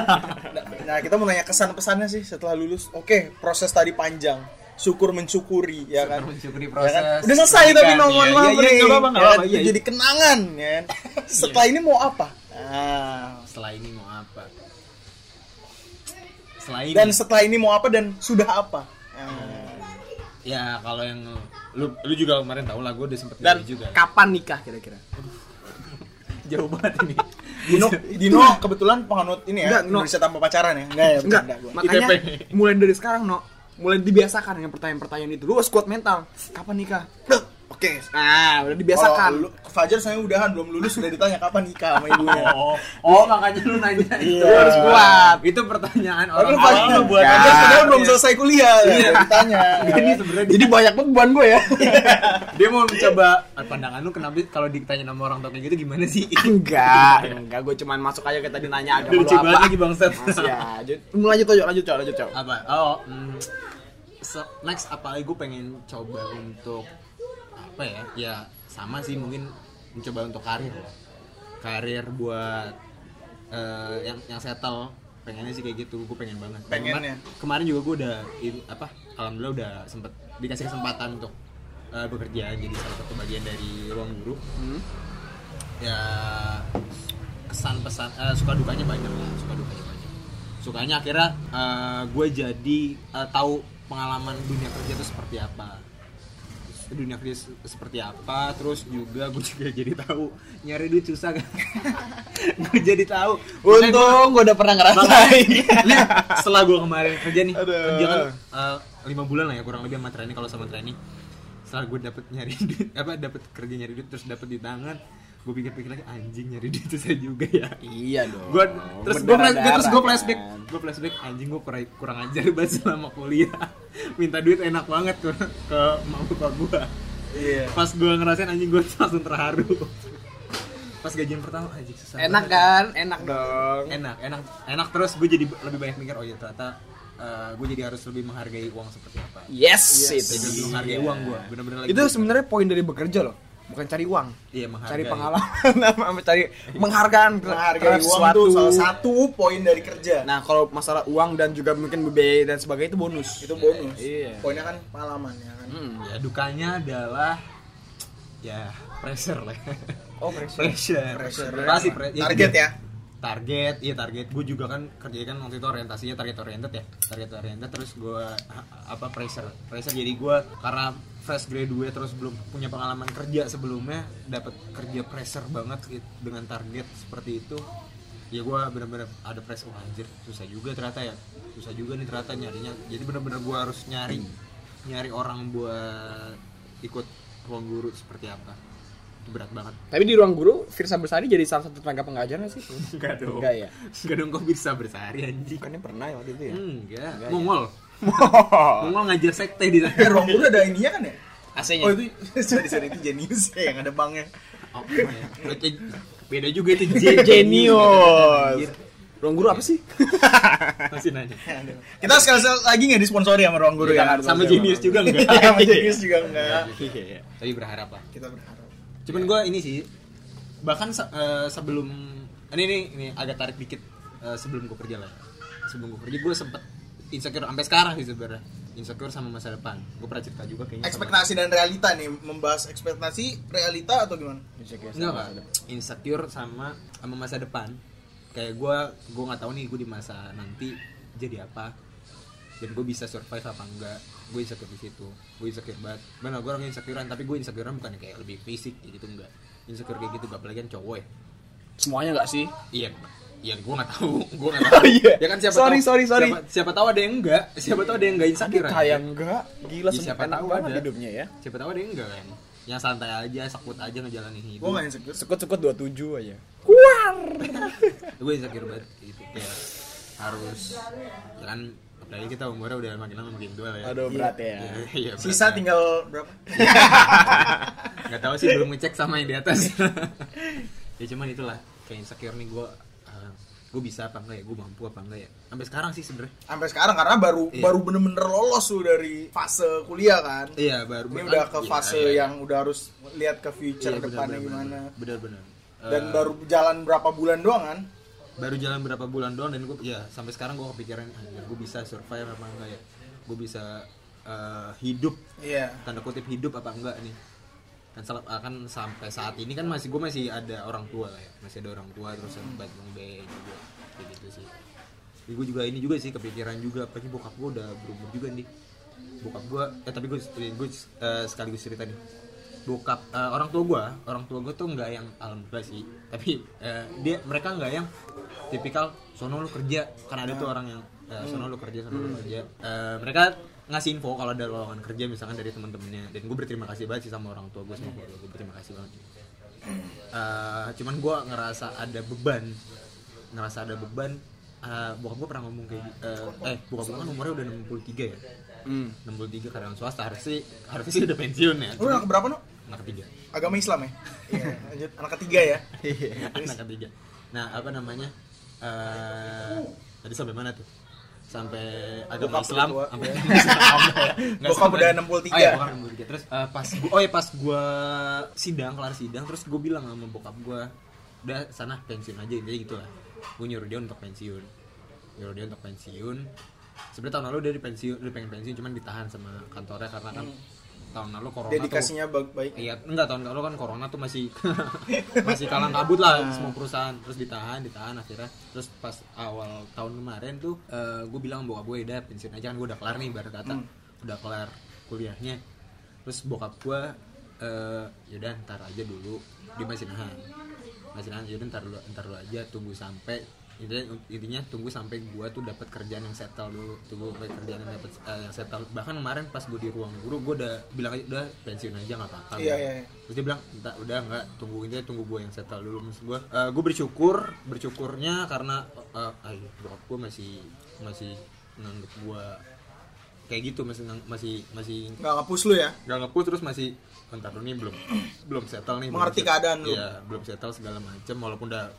nah kita mau nanya kesan pesannya sih setelah lulus oke proses tadi panjang syukur mensyukuri ya kan Mensyukuri Ya kan? proses. Udah selesai tapi nomor Iya, iya, iya, nih. nggak apa-apa, nggak Ya kan? apa-apa, iya, iya. Jadi kenangan ya kan. Setelah ini mau apa? Ah. Setelah ini mau apa? Setelah ini. Dan setelah ini mau apa dan sudah apa? Ah. ya kalau yang lu lu juga kemarin tahu lah gue udah sempet Dan juga. kapan nikah kira-kira? Jauh banget ini. Dino, Dino kebetulan penganut ini ya, Enggak, no. Indonesia tanpa pacaran ya? Enggak ya, Enggak, bercanda gua. makanya ITP. mulai dari sekarang, no. Mulai dibiasakan dengan pertanyaan-pertanyaan itu. Lu harus kuat mental. Kapan nikah? Duh, Oke. Nah, udah dibiasakan. Lu, Fajar saya udahan belum lulus sudah ditanya kapan nikah sama ibunya. Oh, oh makanya lu nanya itu. Iya. Lu harus kuat. Itu pertanyaan orang lu Fajar awam buat. Fajar padahal belum Iya. selesai kuliah ya, ditanya. Ini sebenarnya Jadi banyak beban gue ya. dia mau mencoba eh, pandangan lu kenapa kalau ditanya sama orang tua kayak gitu gimana sih? enggak, enggak. Gue cuman masuk aja ke tadi nanya agama lu Lucu banget apa. lagi bangsat. Masih aja. Mulai lanjut aja, lanjut, lanjut, Cok. apa oh mm, next apa lagi gue pengen coba untuk apa ya? Ya sama sih mungkin mencoba untuk karir karir buat eh, yang yang settle. Pengennya sih kayak gitu gue pengen banget. Pengennya. kemarin, kemarin juga gue udah in- apa alhamdulillah udah sempet dikasih kesempatan untuk eh, bekerja jadi salah satu bagian dari ruang guru. Hmm. ya kesan pesan eh, suka dukanya banyak lah suka dukanya banyak. Sukanya akhirnya gue jadi eh, tahu pengalaman dunia kerja itu seperti apa dunia kerja se- seperti apa terus juga gue juga jadi tahu nyari duit susah kan gue jadi tahu Untung gue udah pernah ngerasain. Makanya, setelah gue kemarin kerja nih Aduh. kerja kan eh, lima bulan lah ya kurang lebih sama training kalau sama training setelah gue dapet nyari duit apa dapet kerja nyari duit terus dapet di tangan gue pikir-pikir lagi anjing nyari duit susah juga ya Iya dong. gue terus gue terus gue kan. flashback gue flashback anjing gue kurang, kurang ajar banget selama kuliah minta duit enak banget ke ke emak bapak gue Iya. pas gue ngerasain anjing gue langsung terharu pas gajian pertama anjing susah Enak banget. kan? Enak dong. enak enak enak terus gue jadi lebih banyak mikir oh ya ternyata gue jadi harus lebih menghargai uang seperti apa Yes, Yes. itu. jadi menghargai uang gue bener-bener lagi Itu sebenarnya poin dari bekerja loh. Bukan cari uang. iya menghargai Cari pengalaman sama cari penghargaan ter- Menghargai uang sesuatu. tuh salah satu poin dari kerja. Nah, kalau masalah uang dan juga mungkin biaya dan sebagainya itu bonus. itu bonus. Iya. Poinnya kan pengalaman ya kan. Hmm. ya dukanya adalah ya pressure lah Oh, pressure. pressure Pressure. pasti pre- Target ya. Target iya target. Gue juga kan kerja kan waktu itu orientasinya target oriented ya. Target oriented terus gue apa pressure. Pressure jadi gue karena fresh graduate terus belum punya pengalaman kerja sebelumnya dapat kerja pressure banget dengan target seperti itu. Ya gue bener-bener ada pressure oh, anjir susah juga ternyata ya. Susah juga nih ternyata nyarinya. Jadi bener-bener gue harus nyari nyari orang buat ikut ruang guru seperti apa itu berat banget Tapi di ruang guru, Firsa Bersari jadi salah satu tenaga pengajar nggak sih? Enggak dong. Enggak ya? Enggak dong kok bisa bersehari anjing. Bukannya pernah ya waktu itu ya? Enggak. Enggak ya? Mongol. Mongol ngajar sekte di sana. ruang guru ada ininya kan ya? AC-nya. Oh itu sorry sorry itu jenius ya yang ada banknya. Oh, ya. Beda juga itu J- Genius. Anjir. Ruang guru apa sih? Masih nanya. Kita sekali lagi nggak disponsori sama ruang guru ya. Sama Genius juga enggak? Iya, sama jenius juga enggak. Iya. Tapi berharap lah. Kita berharap. Cuman gue ini sih bahkan se- eh, sebelum ini nih ini agak tarik dikit eh, sebelum gue kerja lah ya. sebelum gue kerja gue sempet insecure sampai sekarang sih sebenarnya insecure sama masa depan gue pernah cerita juga kayaknya sama- ekspektasi dan realita nih membahas ekspektasi realita atau gimana Insecure Enggak sama Pak. masa depan. insecure sama sama masa depan kayak gue gue nggak tahu nih gue di masa nanti jadi apa dan gue bisa survive apa enggak gue insecure di situ gue insecure banget benar gue orang insecurean tapi gue insecurean bukan kayak lebih fisik gitu enggak insecure kayak gitu gak apalagi kan cowok ya Semuanya nggak sih? iya iya gue nggak tahu gue nggak tahu Oh, iya. ya kan siapa Sorry, tahu, sorry, sorry. siapa, siapa tahu ada yang enggak siapa tahu ada yang enggak insecure Kayak aja. enggak. Gila Ya, siapa enak tahu ada. hidupnya ya. siapa tahu ada yang enggak kan yang santai aja sekut aja ngejalanin hidup gue gak insecure Sekut-sekut 27 aja. gue insecure banget gitu kayak harus ya kan apalagi kita umurnya udah makin lama makin tua lah ya. Aduh berat ya. Iya, iya, berat sisa ya. tinggal berapa? Nggak tahu sih belum ngecek sama yang di atas. Ya cuman itulah kayak insecure nih gue gue bisa apa enggak ya? Gue mampu apa enggak ya? Sampai sekarang sih sebenarnya. Sampai sekarang karena baru Iya. baru bener-bener lolos tuh dari fase kuliah kan. Iya baru ini udah ke iya, fase iya, iya. yang udah harus lihat ke future Iya, depannya gimana. benar dan Eh, baru jalan berapa bulan doang kan baru jalan berapa bulan doang dan gue ya sampai sekarang gue kepikiran gue bisa survive apa enggak ya? Gue bisa eh, hidup iya. tanda kutip hidup apa enggak nih? Kan sel- akan sampai saat ini kan masih gue masih ada orang tua lah ya masih ada orang tua terus sempat bang B juga kayak gitu sih. Jadi gue juga ini juga sih kepikiran juga apalagi bokap gue udah berumur juga nih. Bokap gue eh tapi gue gue eh, sekaligus cerita nih bokap eh, orang tua gue orang tua gue tuh nggak yang alhamdulillah sih. Tapi eh, dia mereka nggak yang tipikal sono lu kerja kan ada tuh orang yang eh, sono lu kerja sono lu kerja. Eh, mereka ngasih info kalau ada lowongan kerja misalkan dari teman-temannya dan gue berterima kasih banget sih sama orang tua gue sama keluarga gue berterima kasih banget. Eh, cuman gue ngerasa ada beban ngerasa ada beban. Eh, bokap gue pernah ngomong kayak gi- eh, eh bokap gue kan umurnya udah 63 ya? Hmm. 63 karyawan swasta harusnya harusnya sih udah pensiun ya. Lu anak berapa no anak ketiga. Agama Islam ya? Iya. Lanjut. Anak ketiga ya? Anak ketiga. Nah apa namanya? Eh tadi sampai mana tuh? Sampai agama Bokap Islam. sampai Nggak Bokap udah 63. oh iya bokap 63 terus eh, pas gua, oh ya pas gua sidang kelar sidang terus gue bilang sama bokap gua udah sana pensiun aja intinya gitu lah. Gue nyuruh dia untuk pensiun. Nyuruh dia untuk pensiun. Sebenarnya tahun lalu dia di pensiun dia pengen pensiun cuman ditahan sama kantornya karena kan tahun lalu corona tuh dedikasinya ba- baik Iya, enggak tahun lalu kan corona tuh masih masih kalang kabut lah semua perusahaan terus ditahan, ditahan akhirnya. Terus pas awal tahun kemarin tuh gue bilang bokap gue udah pensiun aja kan gue udah kelar nih baru kata udah kelar kuliahnya. Terus bokap gue eh yaudah ntar aja dulu. Dia masih nahan. Masih nahan yaudah ntar dulu ntar dulu aja tunggu sampai intinya, intinya tunggu sampai gua tuh dapat kerjaan yang settle dulu. Tunggu sampai kerjaan yang dapat eh, yang settle. Bahkan kemarin pas gue di ruang guru gue udah bilang aja udah pensiun aja nggak apa-apa. Iya, iya, iya. terus dia bilang udah nggak tunggu intinya tunggu gue yang settle dulu. Maksud gue gue bersyukur bersyukurnya karena uh, ayo bokap gue masih masih nganggep gue kayak gitu masih masih masih nggak ngapus lu ya? Nggak ngepus terus masih entar dulu nih belum belum settle nih Mengerti keadaan lu. iya belum settle segala macam walaupun udah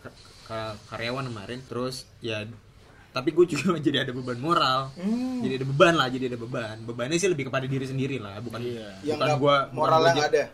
karyawan kemarin terus ya tapi gue juga jadi ada beban moral. Hmm. jadi ada beban lah jadi ada beban. Bebannya sih lebih kepada diri sendiri lah bukan yang bukan gue moralnya nggak ada.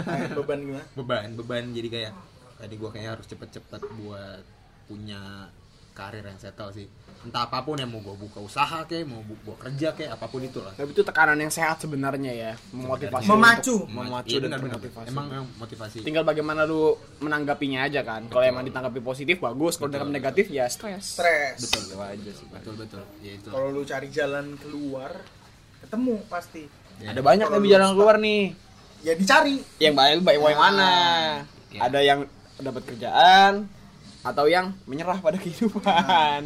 Nah, beban gimana? Beban beban. Jadi kayak tadi gue kayaknya harus cepet-cepet buat punya karir yang settle sih entah apa pun yang mau gue buka usaha kayak mau bu- gua kerja kayak apa pun itu lah Tapi itu tekanan yang sehat sebenarnya ya, memotivasi. Memacu. untuk- Memacu Iya, dan benar, emang emang motivasi tinggal bagaimana lu menanggapinya aja kan. Kalau emang ditanggapi positif bagus, kalau ditanggapi negatif ya stres. stres Betul itu aja sih. Betul betul ya itu kalau lu cari jalan keluar ketemu pasti Ya. Ada banyak tapi jalan keluar nih. ya dicari Yang baik baik yang mana? Ya. Ada yang dapat kerjaan atau yang menyerah pada kehidupan.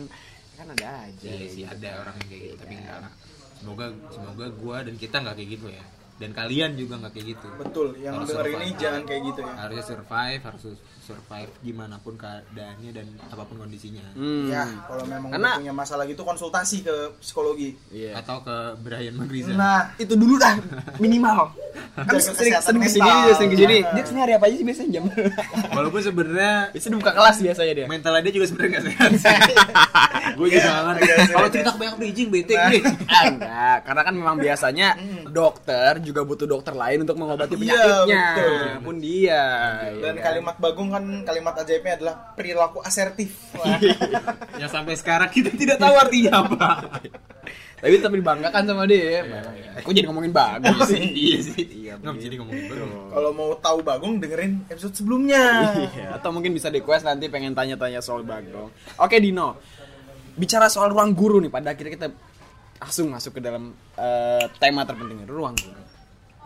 Kan ada aja. Iya sih ada orang yang kayak gitu tapi enggak lah. Semoga semoga gua dan kita nggak kayak gitu ya. Dan kalian juga nggak kayak gitu. betul yang Harus denger survive. ini jangan kayak gitu ya Harusnya survive, harus survive gimana pun keadaannya dan apa pun kondisinya. Hmm. ya kalau memang Karena- punya masalah gitu konsultasi ke psikologi Iya. Atau ke Brian Magriza. nah Itu dulu dah minimal. Kan sering sering ke sini dia sering ke sini. Jangan. Dia ke sini hari apa aja sih biasanya jam? Walaupun sebenarnya Biasanya buka kelas biasanya dia. mentalnya dia juga sebenarnya nggak sehat. gue juga nggak ngerti. Iya, iya, Kalau iya. cerita banyak bridging bete Nah. gue. Ah, enggak, karena kan memang biasanya dokter juga butuh dokter lain untuk mengobati Iya, penyakitnya. betul. Pun dia. Dan kalimat Bagong kan kalimat ajaibnya adalah perilaku asertif. Wah. Ya sampai sekarang kita tidak tahu artinya apa. Tapi tetap dibanggakan sama dia. Eh, kok jadi ngomongin bagus sih? iya sih. Iya, jadi ngomongin betul. Kalau mau tahu Bagong dengerin episode sebelumnya. Iya, atau mungkin bisa request nanti pengen tanya-tanya soal Bagong. Oke Dino, bicara soal ruang guru nih, pada akhirnya kita langsung masuk ke dalam eh, tema terpenting ruang guru.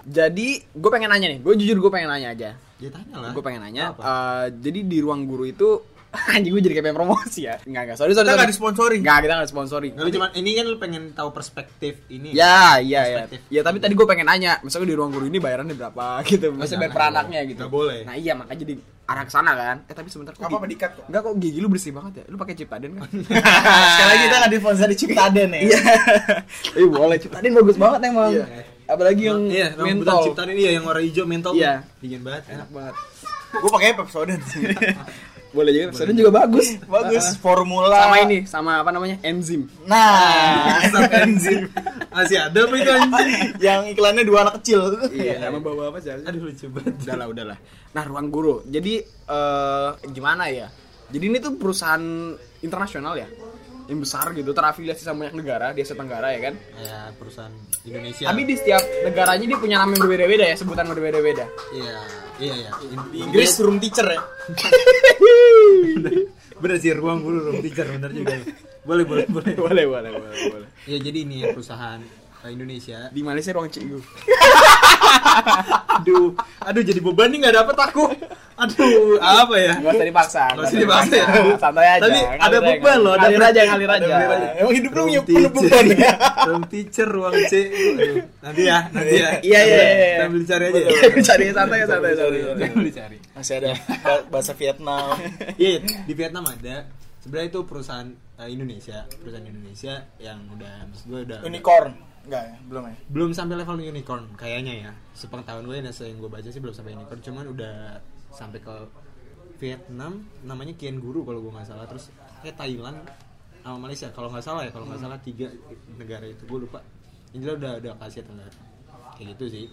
Jadi, gue pengen nanya nih, gue jujur gue pengen nanya aja. Ya tanya lah. Gue pengen nanya, Apa? eh, jadi di ruang guru itu anjing gue jadi kayak pengen promosi ya. Enggak, enggak, sorry, sorry. Kita sorry. nggak disponsori. Enggak, kita enggak sponsori. Nggak, lu cuman ini kan lu pengen tahu perspektif ini. Ya, iya, ya. Perspektif. Ya, tapi tadi gue pengen nanya, misalnya di ruang guru ini bayarannya berapa gitu. Maksudnya bayar per jangan, anaknya nggak gitu. boleh. Nggak boleh. Nah, iya makanya jadi arah ke sana kan. Eh, tapi sebentar kok Apa apa dikat kok? Enggak kok gigi lu bersih banget ya. Lu pakai Ciptaden kan? Sekali lagi kita nggak disponsori Ciptaden ya. Iya. Eh boleh Ciptaden bagus banget emang. Iya. Apalagi yang iya, yang mentol. ciptaan ini ya yang warna hijau mentol. Iya. Dingin banget. Enak banget. Gue pakai Pepsodent sih. Boleh juga. Ciptaden juga bagus. Bagus. Formula. Sama ini, sama apa namanya? Enzim. Nah, Asap enzim. Masih ada apa itu yang iklannya dua anak kecil. Iya, sama bawa apa sih? Aduh lucu banget. Udahlah, udahlah. Nah, ruang guru. Jadi eh gimana ya? Jadi ini tuh perusahaan internasional ya? Yang besar gitu, terafiliasi sama banyak negara di Asia Tenggara ya kan? Ya perusahaan Indonesia. Tapi di setiap negaranya dia punya nama yang berbeda-beda ya, sebutan berbeda-beda. Iya, iya ya. Di Inggris room teacher ya. bener sih ruang guru room teacher bener juga. Boleh, boleh, boleh. boleh, boleh, boleh, boleh. Ya jadi ini ya perusahaan eh, Indonesia. Di Malaysia ruang cikgu. Aduh, aduh jadi beban nih nggak dapet aku. Aduh, apa ya? Gak usah dipaksa. Nggak usah dipaksa ya. Santai aja. Tapi ada beban loh, ada Ngalir aja, ngalir aja. Emang hidup lu punya beban ya. Room teacher, ruang C. Nanti ya, nanti ya. Iya, iya, iya. Kita ambil cari aja. Cari santai, santai, santai. Kita ambil cari. Masih ada ba- bahasa Vietnam. Iya, di Vietnam ada. Sebenarnya itu perusahaan eh, Indonesia, perusahaan Indonesia yang udah maksud gue udah Unicorn. Enggak ya, belum ya. belum sampai level unicorn kayaknya ya. Sepengetahuan gue yang gue baca sih belum sampai unicorn, cuman udah sampai ke Vietnam namanya Kian Guru kalau gue nggak salah. Terus kayak Thailand sama Malaysia. Kalau nggak salah ya kalau nggak salah tiga negara itu. Gue lupa. Ini udah udah ke Asia Tenggara kayak gitu sih.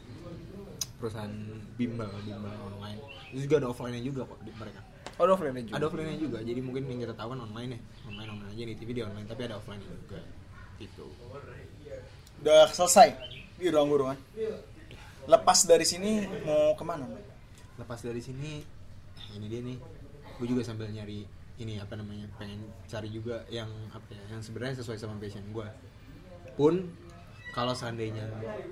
Perusahaan bimbel bimbel online. Itu juga ada offline nya juga kok di mereka. Oh, ada offline juga. ada offline nya juga. Jadi mungkin yang kita tahu kan online ya. Online online aja di TV di online tapi ada offline nya juga. Gitu. Udah selesai di ruang guru kan. Lepas dari sini mau ke mana? Lepas dari sini ini dia nih. Gue juga sambil nyari ini apa namanya pengen cari juga yang apa ya yang sebenarnya sesuai sama passion gue pun kalau seandainya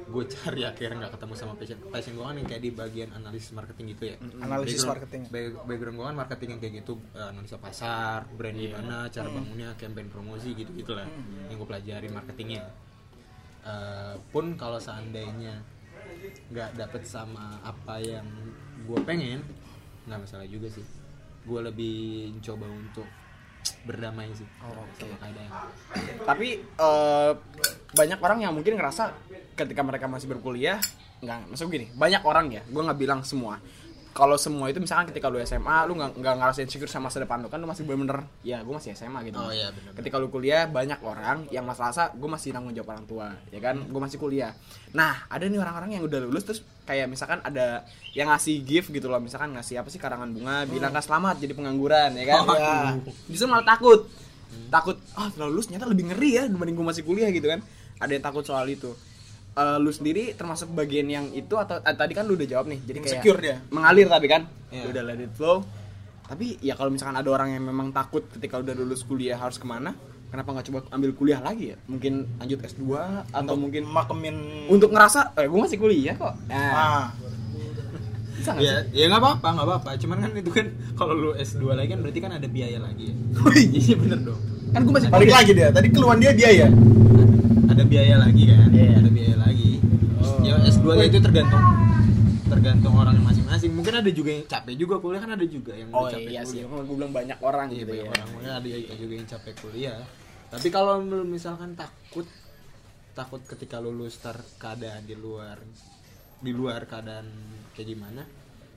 gue cari akhirnya nggak ketemu sama passion passion gue kan yang kayak di bagian analisis marketing gitu ya. Analisis Background- marketing. back- background gue kan marketing yang kayak gitu eh, analisa pasar brand gimana cara bangunnya campaign promosi gitu gitulah yang gue pelajari marketingnya. Eh, pun kalau seandainya nggak dapet sama apa yang gue pengen nggak masalah juga sih. Gue lebih coba untuk berdamai sih. Sama keadaan. Tapi eh, banyak orang yang mungkin ngerasa ketika mereka masih berkuliah nggak maksud gini banyak orang ya gue nggak bilang semua kalau semua itu misalkan ketika lu SMA lu nggak nggak ngerasain insecure sama masa depan lu kan lu masih bener-bener ya gue masih SMA gitu. Oh, iya, bener-bener. ketika lu kuliah banyak orang yang merasa gue masih nanggung jawab orang tua ya kan? Gue masih kuliah. Nah ada nih orang-orang yang udah lulus terus kayak misalkan ada yang ngasih gift gitu loh misalkan ngasih apa sih karangan bunga bilang kan selamat jadi pengangguran ya kan? Oh, ya. justru malah takut. Takut ah setelah lulus ternyata lebih ngeri ya dibanding gue masih kuliah gitu kan? Ada yang takut soal itu Eh, lu sendiri termasuk bagian yang itu atau eh, tadi kan lu udah jawab nih jadi kayak dia. mengalir tapi kan? Iya. udah let it flow. Tapi ya kalau misalkan ada orang yang memang takut ketika udah lulus kuliah harus ke mana kenapa nggak coba ambil kuliah lagi ya? Mungkin lanjut S2 atau mungkin makemin untuk ngerasa eh gue masih kuliah kok. Nah, ah. Bisa nggak ya sih? ya nggak apa-apa nggak apa-apa. Cuman kan itu kan kalau lu S2 lagi kan berarti kan ada biaya lagi ya. Oh, iya bener dong. kan gue masih balik lagi dia tadi keluhan dia biaya. Ada biaya lagi kan Iya. ada biaya lagi. Oh. ya S2 nya itu tergantung tergantung orang masing-masing. Mungkin ada juga yang capek juga kuliah kan ada juga yang oh capek iya sih. kuliah. Gue bilang banyak orang Iya, gitu banyak ya. orang. Mungkin ada juga yang capek kuliah. Tapi kalau lu misalkan takut takut ketika lulus ter keadaan di luar di luar keadaan kayak gimana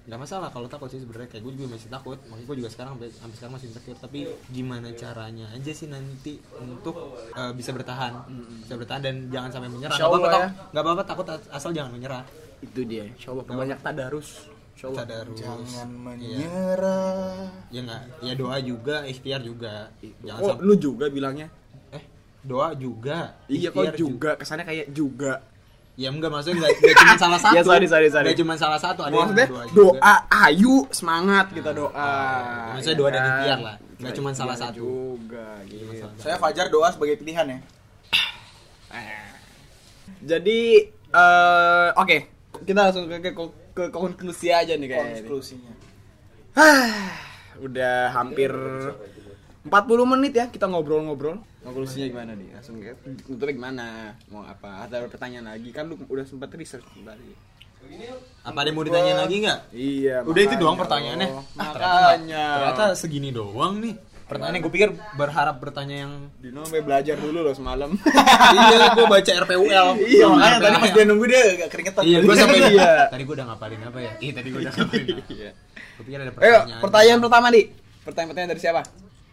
nggak masalah kalau takut sih sebenarnya. Kayak gue juga masih takut. Makanya gue juga sekarang sampai sekarang masih insecure. Tapi gimana caranya aja sih nanti untuk eh, bisa bertahan. Bisa bertahan dan jangan sampai menyerah. Nggak apa-apa tak- nggak apa-apa takut as- asal jangan menyerah. Itu dia. Coba banyak tadarus. Coba Tadarus. Jangan Iya. menyerah. ya nggak. Ya doa juga ikhtiar juga. Jangan oh sampai lu juga bilangnya? Eh doa juga. Iya kok ikhtiar juga. kesannya kayak juga ya enggak maksudnya enggak, enggak cuma salah satu Ya, sorry, sorry, sorry. Nggak cuma salah satu ada maksudnya yang doa juga doa ayu semangat kita doa Maksudnya ya doa dan kan? ikhtiar lah. Nggak cuma salah satu. juga gitu Saya Fajar doa sebagai pilihan ya. jadi eh oke kita langsung ke, ke, ke konklusi aja nih kayak Konklusinya. udah hampir 40 menit ya kita ngobrol-ngobrol. Konklusinya gimana nih? Langsung ke tutupnya gimana? Mau apa? Ada pertanyaan lagi? Kan lu udah sempat research tadi. Apa ada yang mau ditanya lagi nggak? Iya udah itu doang pertanyaannya. Ah, ternyata, makanya. ternyata segini doang nih. Pertanyaannya gue pikir berharap bertanya yang Dino sampai belajar dulu loh semalam. Iya gue baca RPUL Iya, makanya tadi pas dia nunggu dia agak keringetan. iya gue sampai Iya. tadi gue udah ngapalin apa ya? Iya tadi gue udah ngapalin. Apa. Iya. gue pikir ada Ayo, pertanyaan. pertanyaan pertama nih. Pertanyaan-pertanyaan dari siapa?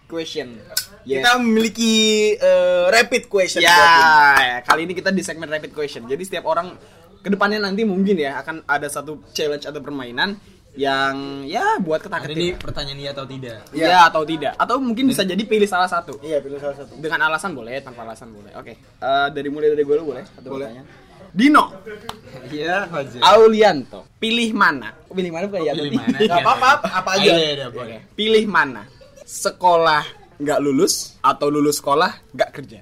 Question. Yes. Kita memiliki eh, rapid question. ya, ini. kali ini kita di segmen rapid question. Jadi setiap orang ke depannya nanti mungkin ya akan ada satu challenge atau permainan yang ya buat Ada ketak ini pertanyaan iya atau tidak Ya atau tidak. Atau mungkin bisa jadi pilih salah satu. Iya, pilih salah satu. Dengan alasan boleh, tanpa alasan boleh. Oke. Eh, dari mulai dari gue dulu boleh? Atau Boleh. pertanyaan? Dino, iya Fajar Aulianto, pilih mana? Pilih mana bukan ya? pilih mana Gak apa-apa, apa aja. Iya, iya, iya, boleh Pilih mana? Sekolah nggak lulus atau lulus sekolah nggak kerja?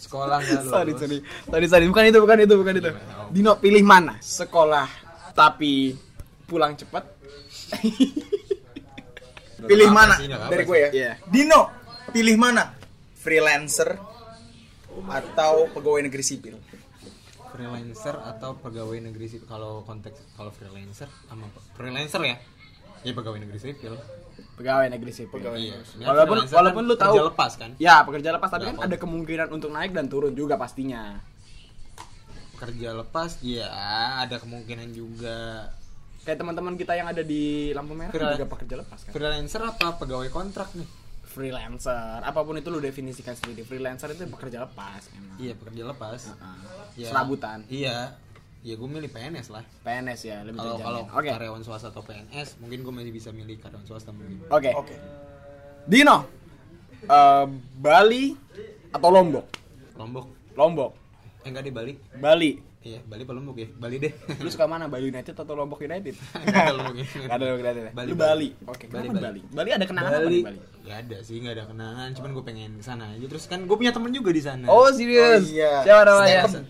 sekolah nggak lulus sorry sorry sorry sorry bukan itu bukan itu bukan itu Gimana? Dino pilih mana sekolah tapi pulang cepat Pilih mana dari gue ya? Iya. Dino, pilih mana? Freelancer atau pegawai negeri sipil? freelancer atau pegawai negeri sipil kalau konteks kalau freelancer sama freelancer ya ya pegawai negeri sipil pegawai negeri sipil. Iya. walaupun walaupun kan lu tahu kerja lepas kan? Ya pekerja lepas tapi Nggak kan ada kemungkinan untuk naik dan turun juga pastinya. Kerja lepas ya ada kemungkinan juga. Kayak teman-teman kita yang ada di lampu merah Free- juga pekerja lepas kan? Freelancer apa? Pegawai kontrak nih. Freelancer. Apa pun itu lu definisikan sendiri. Freelancer itu pekerja lepas memang iya pekerja lepas. Heeh. Ya, serabutan. Iya ya gue milih PNS lah. PNS ya lebih kalau kalau oke. karyawan swasta atau PNS mungkin gue masih bisa milih karyawan swasta mungkin. Oke. Oke. Dino eh, Bali atau Lombok? Lombok. Lombok. Eh enggak di Bali. Bali. Iya Bali apa Lombok ya? Bali deh. Lu suka mana Bali United atau Lombok United? Nggak ada Lombok ya. Gak ada Lombok United ya? Bali, Lu Bali. Bali. Oke Bali, Bali. Bali? Bali ada kenangan apa Bali. di Bali? Gak ada sih, gak ada kenangan. Cuman gue pengen ke sana aja. Terus kan gue punya temen juga di sana. oh serius? Oh, iya. siapa namanya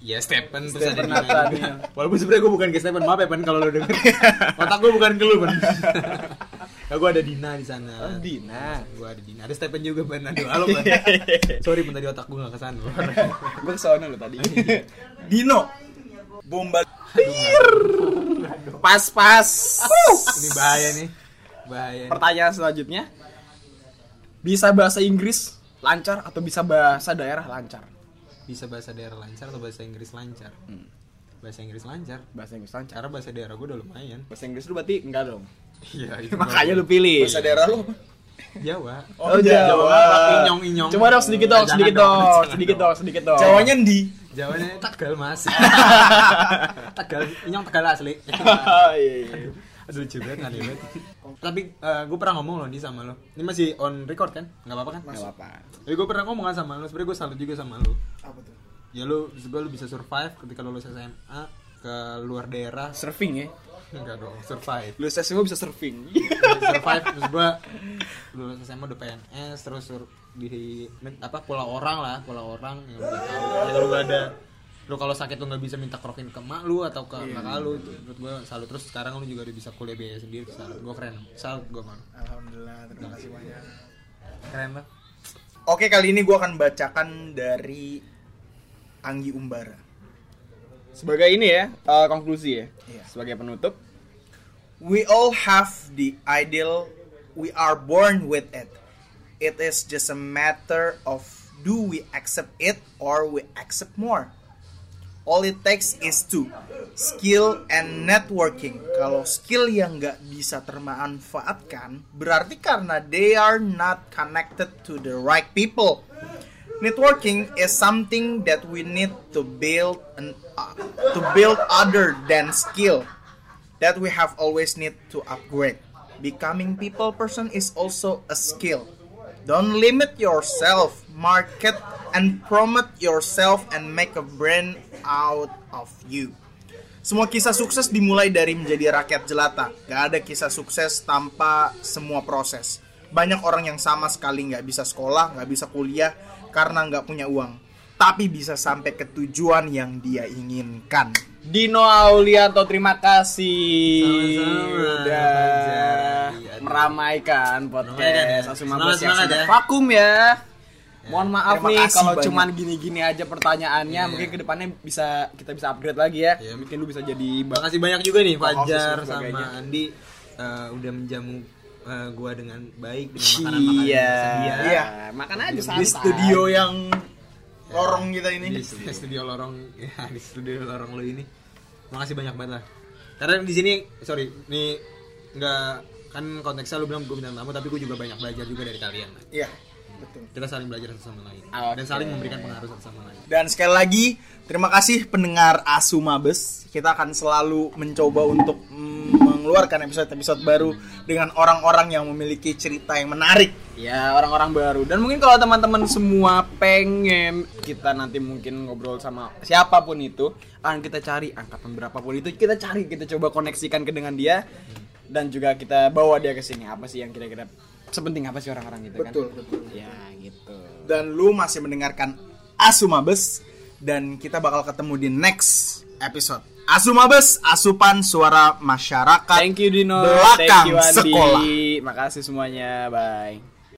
Ya Stephen terus Stephen ada Nathaniel. juga. Walaupun sebenarnya gue bukan ke Stephen, maaf ya Pen kalau lo denger. Otak gue bukan ke lu Pen. Ya gue ada Dina di sana. Oh, Dina. Gue ada Dina. Ada Stephen juga Pen. Aduh, halo Pen. Sorry Pen tadi otak gue gak ke sana. gue ke sana lo tadi Dino, bomba. pas pas Ini bahaya nih. Bahaya. nih. pertanyaan selanjutnya bisa bahasa Inggris lancar atau bisa bahasa daerah lancar Bisa bahasa daerah lancar atau bahasa Inggris lancar? Bahasa Inggris lancar. bahasa Inggris lancar Cara bahasa daerah gue udah lumayan. bahasa Inggris lu berarti enggak dong Iya, itu makanya lu pilih Bahasa daerah lu. Jawa. Oh, Jawa. Inyong-inyong. Coba dong sedikit dong, sedikit dong, sedikit dong. dong, sedikit dong. Jawanya di. Jawanya Tegal mas Tegal, inyong Tegal asli Oh, iya, iya. Aduh lucu banget nggak banget Tapi gue pernah ngomong loh nih sama lo Ini masih on record kan? Gak apa-apa kan? Nggak apa-apa. Tapi gue pernah ngomong kan sama lo Sebenernya gue salut juga sama lo Apa tuh? Ya lo, gue lo bisa survive ketika lulus SMA Ke luar daerah Surfing ya. Enggak dong, survive Lu SMA bisa surfing. survive terus gue lulus SMA udah PNS terus sur di apa pulau orang lah pulau orang yang udah tahu ya lu gak ada lu kalau sakit lu nggak bisa minta krokin ke mak lu atau ke kakak lu itu menurut gue salut terus sekarang lu juga udah bisa kuliah biaya sendiri salut gue keren salut gue man Alhamdulillah, terima kasih banyak. keren lah Oke, kali ini gue akan bacakan dari Anggi Umbara. Sebagai ini ya, eh, konklusi ya. Iya. Sebagai penutup, We all have the ideal. We are born with it. It is just a matter of do we accept it or we accept more. All it takes is two skill and networking. Kalau skill yang nggak bisa termanfaatkan berarti karena they are not connected to the right people. Networking is something that we need to build and uh, to build other than skill that we have always need to upgrade. Becoming people person is also a skill don't limit yourself market and promote yourself and make a brand out of you semua kisah sukses dimulai dari menjadi rakyat jelata. Gak ada kisah sukses tanpa semua proses. Banyak orang yang sama sekali nggak bisa sekolah, nggak bisa kuliah karena nggak punya uang. Tapi bisa sampai ke tujuan yang dia inginkan. Dino Aulianto terima kasih Sama-sama, udah Fajar. meramaikan podcast Meramaikan ya. Yang sudah ya. vakum ya. Mohon maaf Terima nih kasih kalau banyak. cuman gini-gini aja pertanyaannya, Iya. mungkin ke depannya bisa kita bisa upgrade lagi ya. Iya. Mungkin lu bisa jadi bak- Makasih banyak juga nih Fajar sebagainya. sama Andi eh, udah menjamu eh, gua dengan baik dengan makanan-makanan Iya. yang tersedia. Iya. Makan aja Di santai. studio yang lorong kita ini. di studio, studio lorong. Ya di studio lorong lo ini. Makasih banyak banget lah. Karena di sini sorry ini nggak kan konteksnya lu bilang gue bintang tamu tapi gue juga banyak belajar juga dari kalian. Iya, betul. kita saling belajar satu sama lain Oke. dan saling memberikan pengaruh satu sama lain Dan sekali lagi terima kasih pendengar Asu Mabes. Kita akan selalu mencoba untuk mm, mengeluarkan episode-episode baru dengan orang-orang yang memiliki cerita yang menarik. Ya orang-orang baru dan mungkin kalau teman-teman semua pengen kita nanti mungkin ngobrol sama siapa pun itu akan kita cari angkatan berapapun itu kita cari kita coba koneksikan ke dengan dia dan juga kita bawa dia ke sini apa sih yang kira-kira sepenting apa sih orang-orang gitu Betul, kan betul. ya gitu Dan lu masih mendengarkan Asu Mabes dan kita bakal ketemu di next episode. Asu Mabes, asupan suara masyarakat. thank you Dino Belakang thank you Andi sekolah. makasih semuanya bye